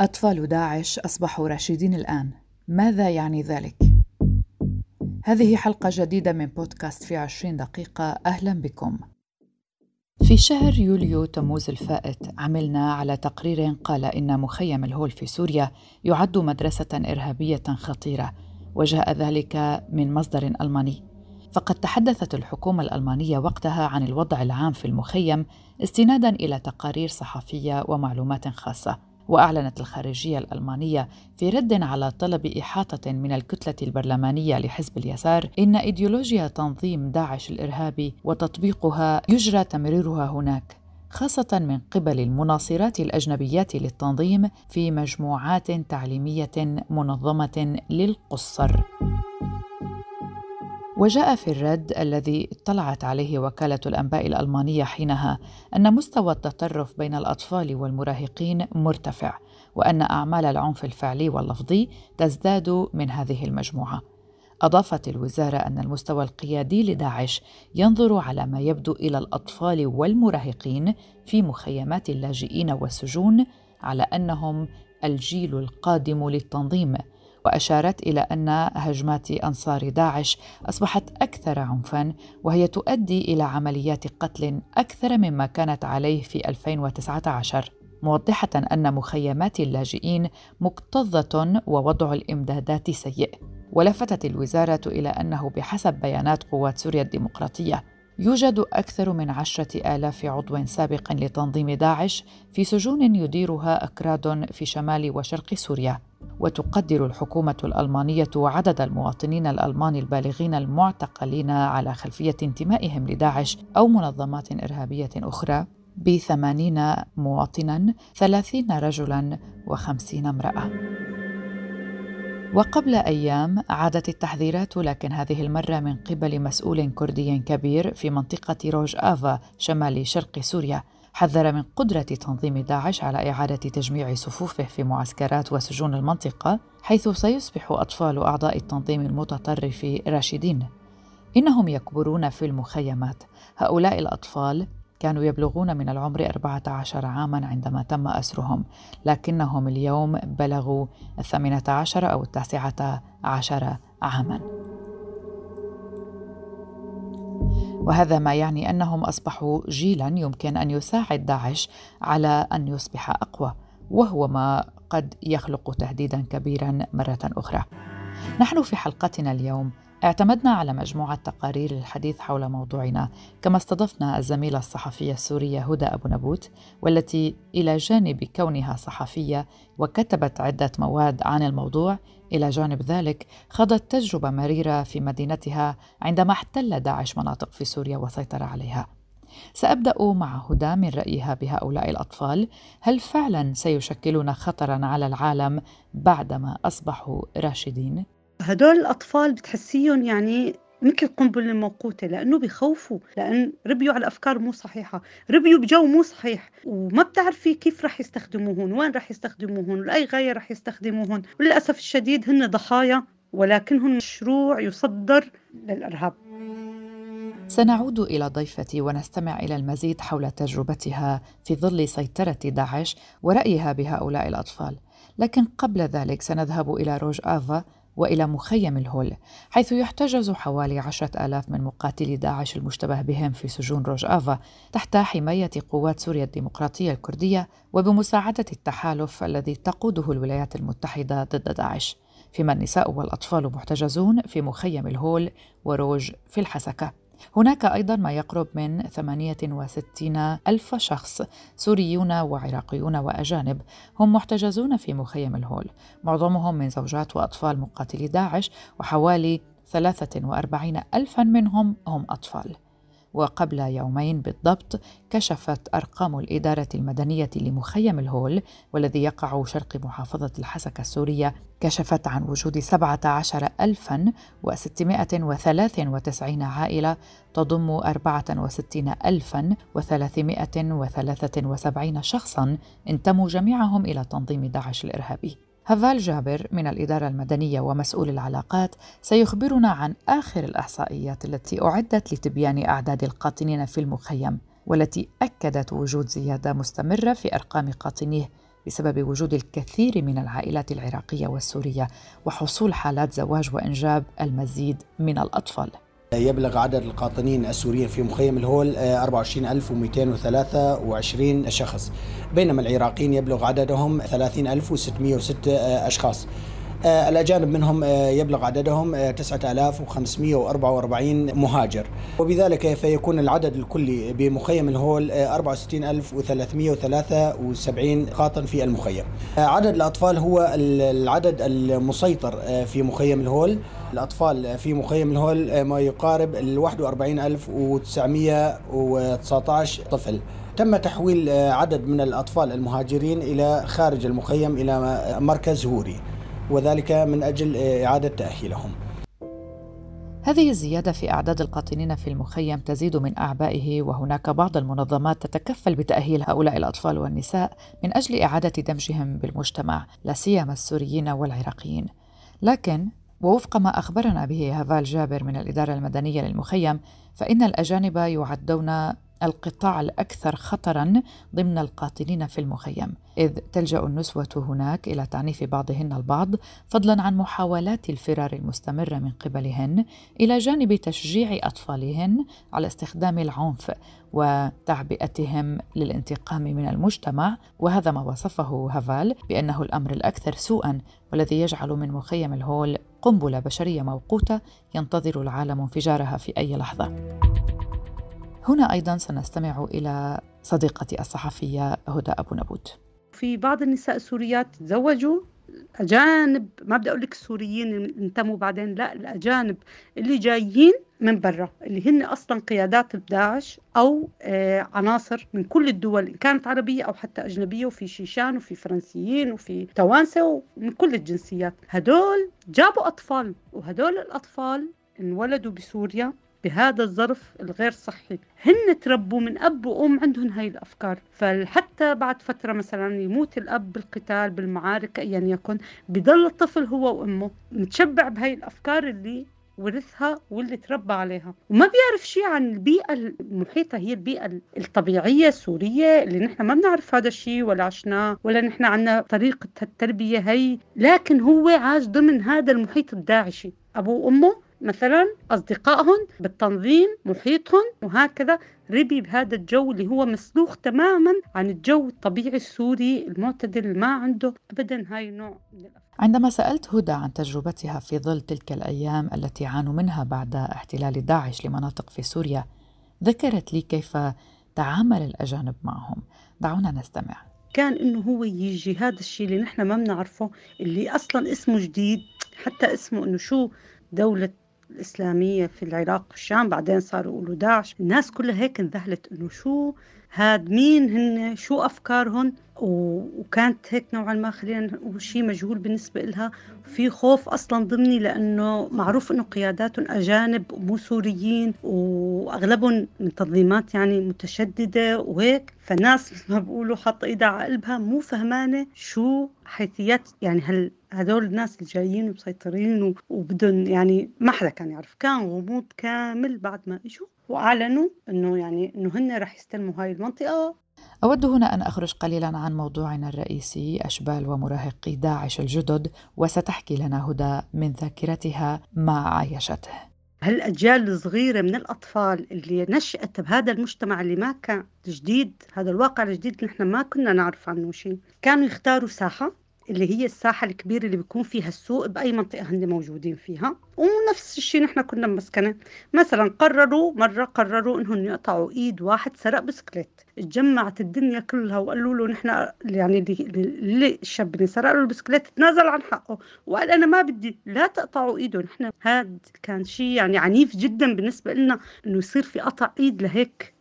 أطفال داعش أصبحوا راشدين الآن. ماذا يعني ذلك؟ هذه حلقة جديدة من بودكاست في عشرين دقيقة. أهلا بكم. في شهر يوليو تموز الفائت عملنا على تقرير قال إن مخيم الهول في سوريا يعد مدرسة إرهابية خطيرة وجاء ذلك من مصدر ألماني. فقد تحدثت الحكومة الألمانية وقتها عن الوضع العام في المخيم استنادا إلى تقارير صحفية ومعلومات خاصة. وأعلنت الخارجية الألمانية في رد على طلب إحاطة من الكتلة البرلمانية لحزب اليسار إن إيديولوجيا تنظيم داعش الإرهابي وتطبيقها يجرى تمريرها هناك خاصة من قبل المناصرات الأجنبيات للتنظيم في مجموعات تعليمية منظمة للقصر. وجاء في الرد الذي اطلعت عليه وكالة الأنباء الألمانية حينها أن مستوى التطرف بين الأطفال والمراهقين مرتفع وأن أعمال العنف الفعلي واللفظي تزداد من هذه المجموعة. أضافت الوزارة أن المستوى القيادي لداعش ينظر على ما يبدو إلى الأطفال والمراهقين في مخيمات اللاجئين والسجون على أنهم الجيل القادم للتنظيم وأشارت إلى أن هجمات أنصار داعش أصبحت أكثر عنفا وهي تؤدي إلى عمليات قتل أكثر مما كانت عليه في 2019 موضحة أن مخيمات اللاجئين مكتظة ووضع الإمدادات سيء. ولفتت الوزارة إلى أنه بحسب بيانات قوات سوريا الديمقراطية يوجد أكثر من عشرة آلاف عضو سابق لتنظيم داعش في سجون يديرها أكراد في شمال وشرق سوريا. وتقدر الحكومة الألمانية عدد المواطنين الألمان البالغين المعتقلين على خلفية انتمائهم لداعش أو منظمات إرهابية أخرى بثمانين مواطنا ثلاثين رجلا وخمسين امرأة. وقبل أيام عادت التحذيرات لكن هذه المرة من قبل مسؤول كردي كبير في منطقة روج آفا شمال شرق سوريا. حذر من قدرة تنظيم داعش على إعادة تجميع صفوفه في معسكرات وسجون المنطقة حيث سيصبح أطفال أعضاء التنظيم المتطرف راشدين. إنهم يكبرون في المخيمات. هؤلاء الأطفال كانوا يبلغون من العمر 14 عاما عندما تم أسرهم لكنهم اليوم بلغوا الثامنة عشر أو التاسعة عشر عاما وهذا ما يعني أنهم أصبحوا جيلا يمكن أن يساعد داعش على أن يصبح أقوى وهو ما قد يخلق تهديدا كبيرا مرة أخرى. نحن في حلقتنا اليوم اعتمدنا على مجموعة تقارير للحديث حول موضوعنا كما استضفنا الزميلة الصحفية السورية هدى أبو نبوت والتي إلى جانب كونها صحفية وكتبت عدة مواد عن الموضوع إلى جانب ذلك خاضت تجربة مريرة في مدينتها عندما احتل داعش مناطق في سوريا وسيطر عليها سأبدأ مع هدى من رأيها بهؤلاء الأطفال هل فعلا سيشكلون خطرا على العالم بعدما أصبحوا راشدين؟ هدول الأطفال بتحسيهم يعني مثل القنبلة الموقوتة لأنه بخوفوا لأن ربيوا على أفكار مو صحيحة ربيوا بجو مو صحيح وما بتعرفي كيف رح يستخدموهن وين رح يستخدموهن لأي غاية رح يستخدموهن وللأسف الشديد هن ضحايا ولكنهم مشروع يصدر للإرهاب. سنعود إلى ضيفتي ونستمع إلى المزيد حول تجربتها في ظل سيطرة داعش ورأيها بهؤلاء الأطفال. لكن قبل ذلك سنذهب إلى روج آفا وإلى مخيم الهول حيث يحتجز حوالي عشرة آلاف من مقاتلي داعش المشتبه بهم في سجون روج آفا تحت حماية قوات سوريا الديمقراطية الكردية وبمساعدة التحالف الذي تقوده الولايات المتحدة ضد داعش. فيما النساء والأطفال محتجزون في مخيم الهول وروج في الحسكة. هناك أيضا ما يقرب من 68 ألف شخص سوريون وعراقيون وأجانب هم محتجزون في مخيم الهول. معظمهم من زوجات وأطفال مقاتلي داعش وحوالي 43 ألفا منهم هم أطفال. وقبل يومين بالضبط كشفت أرقام الإدارة المدنية لمخيم الهول والذي يقع شرق محافظة الحسكة السورية. كشفت عن وجود 17693 عائلة تضم 64373 شخصا انتموا جميعهم إلى تنظيم داعش الإرهابي. هفال جابر من الإدارة المدنية ومسؤول العلاقات سيخبرنا عن آخر الإحصائيات التي أعدت لتبيان أعداد القاطنين في المخيم والتي أكدت وجود زيادة مستمرة في أرقام قاطنيه بسبب وجود الكثير من العائلات العراقية والسورية وحصول حالات زواج وإنجاب المزيد من الأطفال. يبلغ عدد القاطنين السوريين في مخيم الهول 24223 شخص. بينما العراقيين يبلغ عددهم 30606 أشخاص. آه، الأجانب منهم آه، يبلغ عددهم 9544 آه، مهاجر. وبذلك فيكون العدد الكلي بمخيم الهول 64373 قاطن في المخيم. عدد الأطفال هو العدد المسيطر في مخيم الهول. الأطفال في مخيم الهول ما يقارب ال 41919 طفل. تم تحويل عدد من الأطفال المهاجرين إلى خارج المخيم إلى مركز هوري وذلك من أجل إعادة تأهيلهم. هذه الزيادة في أعداد القاطنين في المخيم تزيد من أعبائه وهناك بعض المنظمات تتكفل بتأهيل هؤلاء الأطفال والنساء من أجل إعادة دمجهم بالمجتمع لا سيما السوريين والعراقيين. لكن ووفق ما أخبرنا به هافال جابر من الإدارة المدنية للمخيم فإن الأجانب يعدون القطاع الأكثر خطرا ضمن القاتلين في المخيم إذ تلجأ النسوة هناك إلى تعنيف بعضهن البعض فضلا عن محاولات الفرار المستمرة من قبلهن إلى جانب تشجيع أطفالهن على استخدام العنف وتعبئتهم للانتقام من المجتمع وهذا ما وصفه هافال بأنه الأمر الأكثر سوءا والذي يجعل من مخيم الهول قنبلة بشرية موقوتة ينتظر العالم انفجارها في أي لحظة. هنا أيضا سنستمع إلى صديقتي الصحفية هدى أبو نبوت. في بعض النساء السوريات تزوجوا أجانب ما بدي أقول لك السوريين انتموا بعدين لا الأجانب اللي جايين من برا اللي هن أصلا قيادات داعش أو آه عناصر من كل الدول إن كانت عربية أو حتى أجنبية وفي شيشان وفي فرنسيين وفي توانسة ومن كل الجنسيات. هدول جابوا أطفال وهدول الأطفال انولدوا بسوريا بهذا الظرف الغير صحي. هن تربوا من أب وأم عندهم هاي الأفكار. فحتى بعد فترة مثلا يموت الأب بالقتال بالمعارك أيا يكن بضل الطفل هو وأمه متشبع بهاي الأفكار اللي ورثها واللي تربى عليها. وما بيعرف شيء عن البيئة المحيطة هي البيئة الطبيعية السورية اللي نحن ما بنعرف هذا الشيء ولا عشناه ولا نحن عنا طريقة التربية هي لكن هو عاش ضمن هذا المحيط الداعشي. أبوه وأمه مثلا أصدقائهم بالتنظيم محيطهم وهكذا. ربي بهذا الجو اللي هو مسلوخ تماما عن الجو الطبيعي السوري المعتدل ما عنده أبدا هاي النوع من عندما سألت هدى عن تجربتها في ظل تلك الأيام التي عانوا منها بعد احتلال داعش لمناطق في سوريا ذكرت لي كيف تعامل الأجانب معهم. دعونا نستمع. كان إنه هو يجي هذا الشيء اللي نحن ما بنعرفه اللي أصلا اسمه جديد حتى اسمه إنه شو دولة الإسلامية في العراق والشام بعدين صاروا يقولوا داعش. الناس كلها هيك انذهلت إنه شو هاد مين هن شو أفكارهم وكانت هيك نوعا ما خلينا نقول شيء مجهول بالنسبة لها في خوف أصلا ضمني لأنه معروف أنه قياداتهم أجانب مو سوريين وأغلبهم من تنظيمات يعني متشددة وهيك. فالناس مثل ما بقولوا حاطة إيدها على قلبها مو فهمانة شو حيثيات يعني هل هدول الناس اللي جايين ومسيطرين وبدهم يعني ما حدا كان يعرف كان غموض كامل بعد ما إجوا. وأعلنوا إنه يعني إنه هن رح يستلموا هاي المنطقة. أود هنا أن أخرج قليلا عن موضوعنا الرئيسي أشبال ومراهقي داعش الجدد وستحكي لنا هدى من ذاكرتها ما عايشته هالأجيال الصغيرة من الأطفال اللي نشأت بهذا المجتمع اللي ما كان جديد هذا الواقع الجديد نحن ما كنا نعرف عنه شيء. كانوا يختاروا ساحة. اللي هي الساحة الكبيرة اللي بيكون فيها السوق بأي منطقة هن موجودين فيها. ونفس الشيء نحن كنا مسكنة. مثلا قرروا مرة قرروا إنهم يقطعوا إيد واحد سرق بسكليت. اتجمعت الدنيا كلها وقالوا له نحن يعني اللي الشاب اللي سرق له البسكليت تنازل عن حقه. وقال أنا ما بدي لا تقطعوا إيده. نحن هذا كان شيء يعني عنيف جدا بالنسبة لنا إنه يصير في قطع إيد لهيك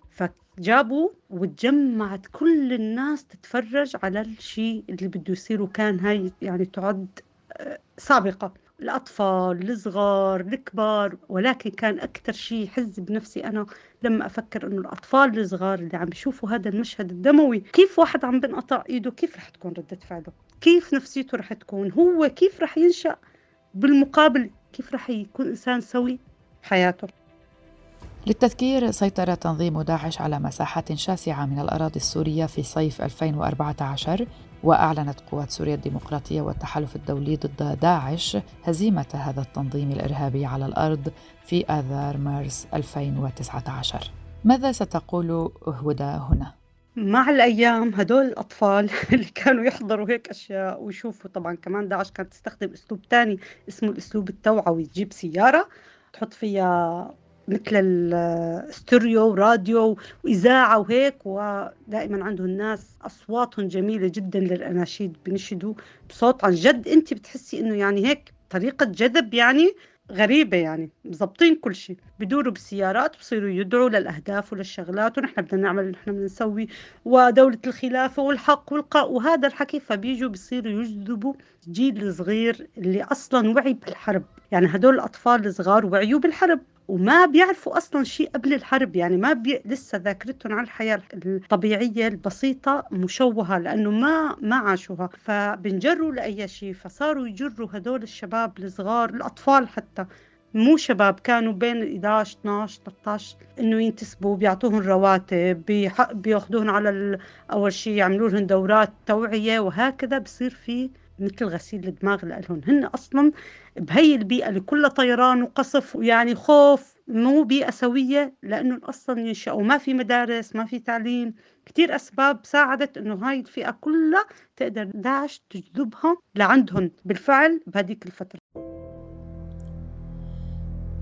جابوا وتجمعت كل الناس تتفرج على الشيء اللي بده يصير وكان هاي يعني تعد آه، سابقة. الأطفال الصغار الكبار. ولكن كان أكثر شيء يحز بنفسي أنا لما أفكر إنه الأطفال الصغار اللي عم يشوفوا هذا المشهد الدموي كيف واحد عم بنقطع إيده؟ كيف رح تكون ردة فعله؟ كيف نفسيته رح تكون؟ هو كيف رح ينشأ بالمقابل؟ كيف رح يكون إنسان سوي حياته؟ للتذكير سيطر تنظيم داعش على مساحات شاسعة من الأراضي السورية في صيف 2014 وأعلنت قوات سوريا الديمقراطية والتحالف الدولي ضد داعش هزيمة هذا التنظيم الإرهابي على الأرض في آذار مارس 2019 ماذا ستقول هدى هنا؟ مع الأيام هدول الأطفال اللي كانوا يحضروا هيك أشياء ويشوفوا طبعا كمان داعش كانت تستخدم أسلوب تاني اسمه الأسلوب التوعوي تجيب سيارة تحط فيها مثل الاستوريو وراديو وإذاعة وهيك ودائما عندهم الناس أصواتهم جميلة جدا للأناشيد بنشدوا بصوت عن جد. أنت بتحسي إنه يعني هيك طريقة جذب يعني غريبة يعني مزبطين كل شيء. بدوروا بالسيارات بصيروا يدعوا للأهداف وللشغلات ونحن بدنا نعمل نحن بدنا نسوي ودولة الخلافة والحق والقاء. وهذا الحكي فبيجوا بصيروا يجذبوا جيل الصغير اللي أصلا وعي بالحرب. يعني هدول الأطفال الصغار وعيوا بالحرب. وما بيعرفوا أصلا شيء قبل الحرب يعني ما بي... لسه ذاكرتهم عن الحياة الطبيعية البسيطة مشوهة لأنه ما ما عاشوها. فبنجروا لأي شيء فصاروا يجروا هدول الشباب الصغار الأطفال حتى. مو شباب كانوا بين 11 12 13 إنه ينتسبوا بيعطوهم رواتب بياخذوهم على. أول شيء يعملوا لهم دورات توعية وهكذا بصير في مثل غسيل الدماغ لهم هن أصلا بهي البيئة اللي كلها طيران وقصف ويعني خوف مو بيئة سوية لإنه أصلا ينشأوا. ما في مدارس ما في تعليم. كثير أسباب ساعدت إنه هاي الفئة كلها تقدر داعش تجذبها لعندهم بالفعل بهذيك الفترة.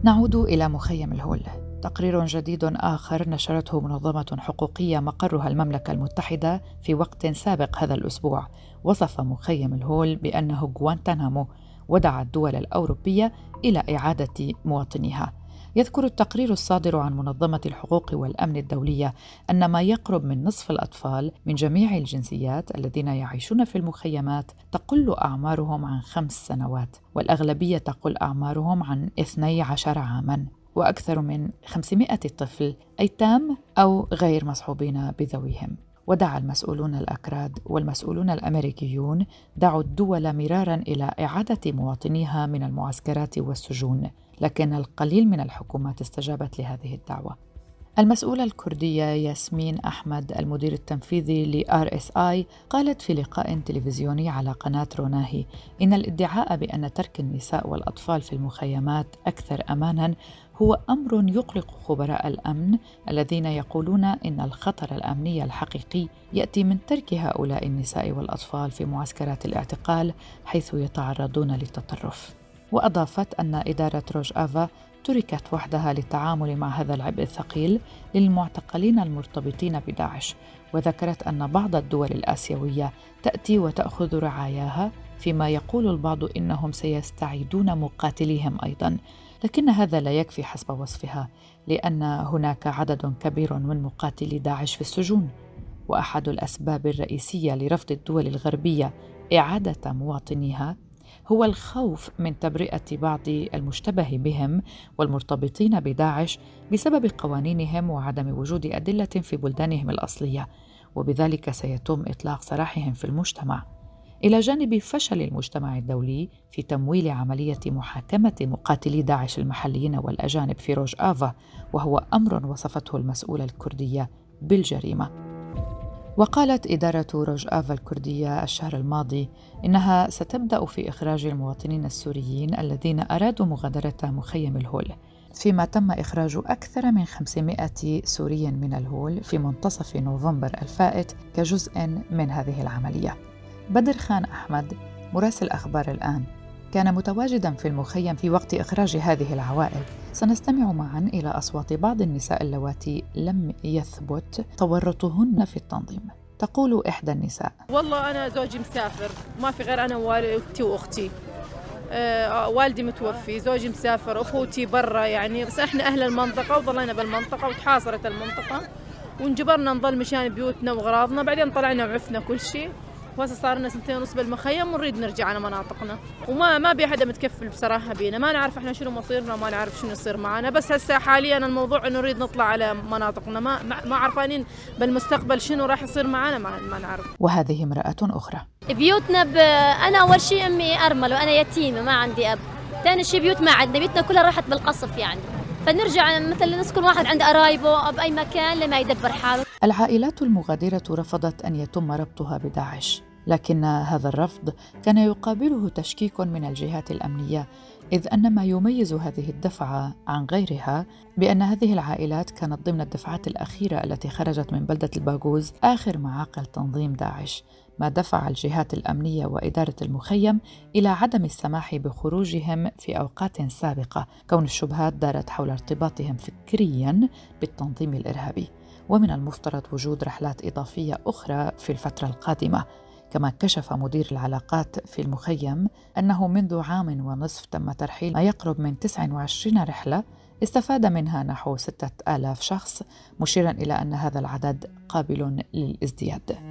نعود إلى مخيم الهول. تقرير جديد آخر نشرته منظمة حقوقية مقرها المملكة المتحدة في وقت سابق هذا الأسبوع. وصف مخيم الهول بأنه غوانتنامو ودعا الدول الأوروبية إلى إعادة مواطنيها. يذكر التقرير الصادر عن منظمة الحقوق والأمن الدولية أن ما يقرب من نصف الأطفال من جميع الجنسيات الذين يعيشون في المخيمات تقل أعمارهم عن خمس سنوات والأغلبية تقل أعمارهم عن 12 عاماً وأكثر من 500 طفل أيتام أو غير مصحوبين بذويهم. ودعا المسؤولون الأكراد والمسؤولون الأمريكيون دعوا الدول مرارا إلى إعادة مواطنيها من المعسكرات والسجون. لكن القليل من الحكومات استجابت لهذه الدعوة. المسؤولة الكردية ياسمين أحمد المدير التنفيذي ل RSI قالت في لقاء تلفزيوني على قناة روناهي إن الادعاء بأن ترك النساء والأطفال في المخيمات أكثر أمانا هو أمر يقلق خبراء الأمن الذين يقولون إن الخطر الأمني الحقيقي يأتي من ترك هؤلاء النساء والأطفال في معسكرات الاعتقال حيث يتعرضون للتطرف. وأضافت أن إدارة روج آفا تركت وحدها للتعامل مع هذا العبء الثقيل للمعتقلين المرتبطين بداعش وذكرت أن بعض الدول الآسيوية تأتي وتأخذ رعاياها فيما يقول البعض إنهم سيستعيدون مقاتليهم أيضا لكن هذا لا يكفي حسب وصفها لأن هناك عدد كبير من مقاتلي داعش في السجون وأحد الأسباب الرئيسية لرفض الدول الغربية إعادة مواطنيها هو الخوف من تبرئة بعض المشتبه بهم والمرتبطين بداعش بسبب قوانينهم وعدم وجود أدلة في بلدانهم الأصلية وبذلك سيتم إطلاق سراحهم في المجتمع. إلى جانب فشل المجتمع الدولي في تمويل عملية محاكمة مقاتلي داعش المحليين والأجانب في روج آفا وهو أمر وصفته المسؤولة الكردية بالجريمة. وقالت إدارة روج آفا الكردية الشهر الماضي إنها ستبدأ في إخراج المواطنين السوريين الذين أرادوا مغادرة مخيم الهول. فيما تم إخراج أكثر من 500 سوري من الهول في منتصف نوفمبر الفائت كجزء من هذه العملية. بدر خان أحمد مراسل أخبار الآن. كان متواجدا في المخيم في وقت إخراج هذه العوائل. سنستمع معا إلى أصوات بعض النساء اللواتي لم يثبت تورطهن في التنظيم. تقول إحدى النساء والله أنا زوجي مسافر ما في غير أنا ووالدتي وأختي. آه والدي متوفي زوجي مسافر أخوتي برا يعني. بس إحنا أهل المنطقة وظلينا بالمنطقة وتحاصرت المنطقة. وانجبرنا نظل مشان بيوتنا وغراضنا بعدين طلعنا وعفنا كل شيء. وهسه صار لنا سنتين ونص بالمخيم ونريد نرجع على مناطقنا. وما ما بي حدا متكفل بصراحة بينا. ما نعرف إحنا شنو مصيرنا وما نعرف شنو يصير معنا. بس هسه حاليا الموضوع إنه نريد نطلع على مناطقنا. ما ما عرفانين بالمستقبل شنو راح يصير معنا ما, ما نعرف. وهذه امرأة أخرى. بيوتنا ب... أنا أول شيء أمي ارمل وأنا يتيمة ما عندي أب. ثاني شيء بيوت ما عندنا. بيوتنا كلها راحت بالقصف يعني. فنرجع مثلا نسكن واحد عند قرايبه أو بأي مكان لما يدبر حاله. العائلات المغادرة رفضت أن يتم ربطها بداعش لكن هذا الرفض كان يقابله تشكيك من الجهات الأمنية إذ أن ما يميز هذه الدفعة عن غيرها بأن هذه العائلات كانت ضمن الدفعات الأخيرة التي خرجت من بلدة الباغوز آخر معاقل تنظيم داعش. ما دفع الجهات الأمنية وإدارة المخيم إلى عدم السماح بخروجهم في أوقات سابقة. كون الشبهات دارت حول ارتباطهم فكريا بالتنظيم الإرهابي. ومن المفترض وجود رحلات إضافية أخرى في الفترة القادمة. كما كشف مدير العلاقات في المخيم أنه منذ عام ونصف تم ترحيل ما يقرب من 29 رحلة استفاد منها نحو ستة آلاف شخص مشيرا إلى أن هذا العدد قابل للازدياد.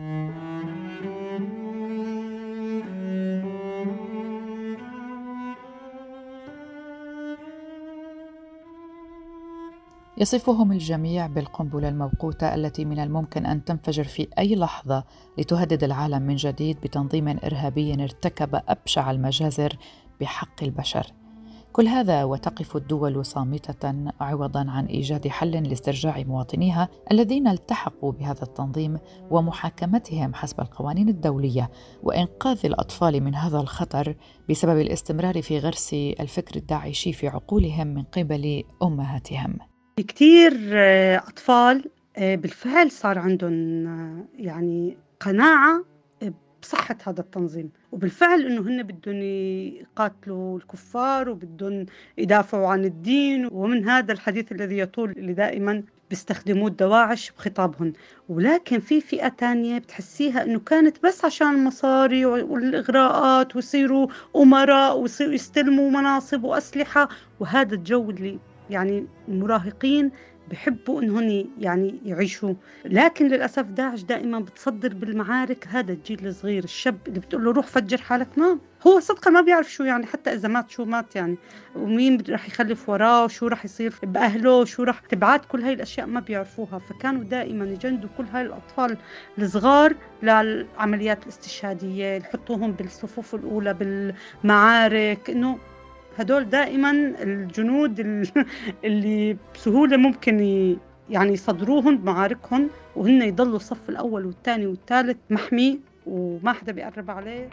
يصفهم الجميع بالقنبلة الموقوتة التي من الممكن أن تنفجر في أي لحظة لتهدد العالم من جديد بتنظيم إرهابي ارتكب أبشع المجازر بحق البشر. كل هذا وتقف الدول صامتة عوضا عن إيجاد حل لاسترجاع مواطنيها الذين التحقوا بهذا التنظيم ومحاكمتهم حسب القوانين الدولية وإنقاذ الأطفال من هذا الخطر بسبب الاستمرار في غرس الفكر الداعشي في عقولهم من قبل أمهاتهم. كتير آه، أطفال آه، بالفعل صار عندهم آه، يعني قناعة بصحة هذا التنظيم. وبالفعل إنه هن بدهم يقاتلوا الكفار وبدهم يدافعوا عن الدين. ومن هذا الحديث الذي يطول اللي دائما بيستخدموه الدواعش بخطابهم. ولكن في فئة تانية بتحسيها إنه كانت بس عشان المصاري والإغراءات ويصيروا أمراء ويصيروا يستلموا مناصب وأسلحة. وهذا الجو اللي يعني المراهقين بحبوا انهم يعني يعيشوا. لكن للأسف داعش دائما بتصدر بالمعارك هذا الجيل الصغير الشاب اللي بتقول له روح فجر حالك. ما هو صدقا ما بيعرف شو يعني حتى إذا مات شو مات يعني. ومين رح يخلف وراه؟ وشو رح يصير بأهله؟ شو رح تبعات كل هاي الأشياء ما بيعرفوها. فكانوا دائما يجندوا كل هاي الأطفال الصغار للعمليات الاستشهادية يحطوهم بالصفوف الأولى بالمعارك إنه هدول دائما الجنود اللي بسهولة ممكن يعني يصدروهم بمعاركهم وهن يضلوا الصف الأول والثاني والثالث محمي وما حدا بيقرب عليه.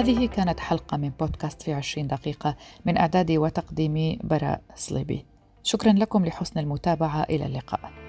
هذه كانت حلقة من بودكاست في عشرين دقيقة من إعدادي وتقديمي براء صليبي شكرا لكم لحسن المتابعة إلى اللقاء.